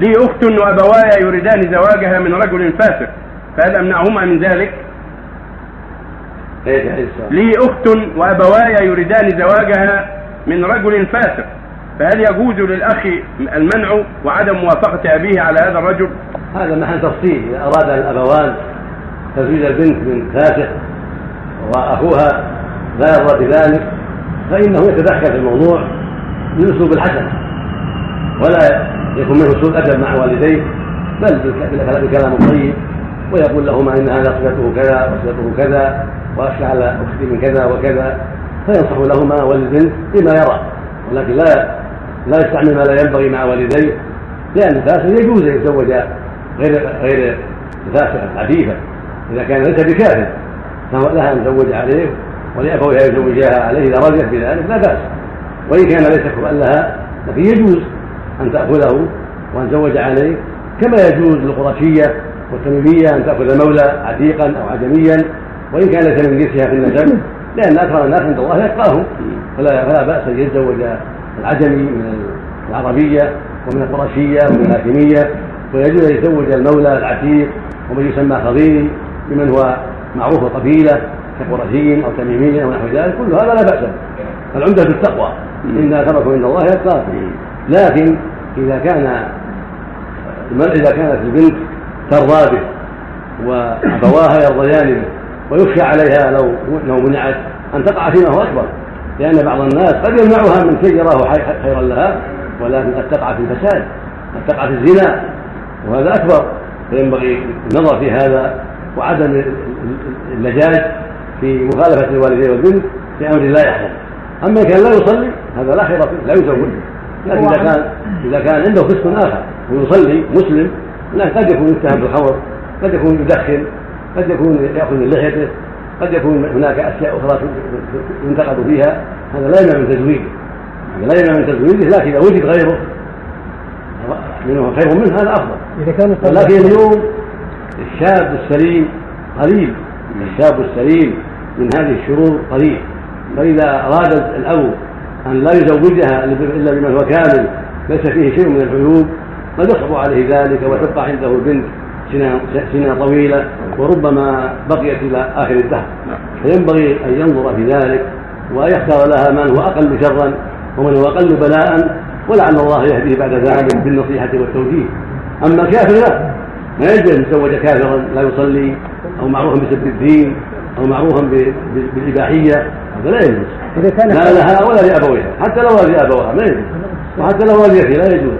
لي أخت وأبوايا يريدان زواجها من رجل فاسق فهل أمنعهما من ذلك؟ يا إنسان؟ لي أخت وأبوايا يريدان زواجها من رجل فاسق فهل يجوز للأخ المنع وعدم موافقة أبيه على هذا الرجل؟ هذا محل تفصيل إذا أراد الأبوان تزويج البنت من فاسق وأخوها لا يرضى بذلك فإنه يتدخل في الموضوع بالاسلوب الحسن ولا يكون منه سوء ادب مع والديه بل بكلام طيب ويقول لهما إن هذا صفته كذا وصفته كذا واخشى على أختي من كذا وكذا فينصح لهما والدين بما يرى ولكن لا لا يستعمل ما لا ينبغي مع والديه لأن الفاسق يجوز أن يتزوج غير غير الفاسقه العفيفه إذا كان ليس بكافر فهو لها أن تزوج عليه ولابويها يزوجاها عليه إذا رضيت بذلك لا بأس وإن كان ليس كفءا لها لكن يجوز. أن تأخذه وأن تزوج عليه. كما يجوز للقرشية والتميمية أن تأخذ مولى عتيقا أو عجميا وإن كان ليس من جنسها في النسب لأن أكثر الناس عند الله يتقاهم. فلا فلا بأس أن يتزوج العجمي من العربية ومن القرشية ومن الهاشمية. ويجوز أن يتزوج المولى العتيق ومن يسمى خضيري بمن هو معروف القبيله كقرشي أو تميمي أو نحو ذلك. كل هذا لا بأس به. العمدة التقوى إن اكرمكم عند الله يتقاكم لكن إذا كان المرء إذا كانت البنت ترضى به وأبواها يرضيان به ويخشى عليها لو لو منعت أن تقع فيما هو أكبر. لأن بعض الناس قد يمنعها من شيء يراه خيرا لها ولكن قد تقع في الفساد قد تقع في الزنا وهذا أكبر. فينبغي النظر في هذا وعدم اللجاج في مخالفة الوالدين والبنت في أمر لا يحصل أما كان لا يصلي هذا لا خير فيه لا يزوج. لكن إذا كان إذا كان عنده فسق آخر ويصلي مسلم لكن قد يكون يتهم بالخمر قد يكون يدخن قد يكون يأخذ من لحيته قد يكون هناك أشياء أخرى ينتقد فيها. هذا لا يمنع من تزويجه. هذا لا يمنع من تزويجه لكن إذا وجد غيره منه خير منه هذا أفضل. إذا كان ولكن اليوم الشاب السليم قليل الشاب السليم من هذه الشرور قليل. فإذا أراد الأب أن لا يزوجها إلا بمن هو كامل ليس فيه شيء من العيوب قد يصعب عليه ذلك وتبقى عنده البنت سنة طويلة وربما بقيت إلى آخر الدهر. فينبغي أن ينظر في ذلك وأن يختار لها من هو أقل شرا ومن هو أقل بلاء ولعل الله يهديه بعد ذلك بالنصيحة والتوجيه. أما الكافر لا ما يجوز أن يتزوج كافرا لا يصلي أو معروفا بسب الدين. أو معروفا ب- ب- بالإباحية هذا لا يجوز. لا لها ولا لأبويها حتى لو والد أبوها ما يجوز. وحتى لو والدتها لا يجوز.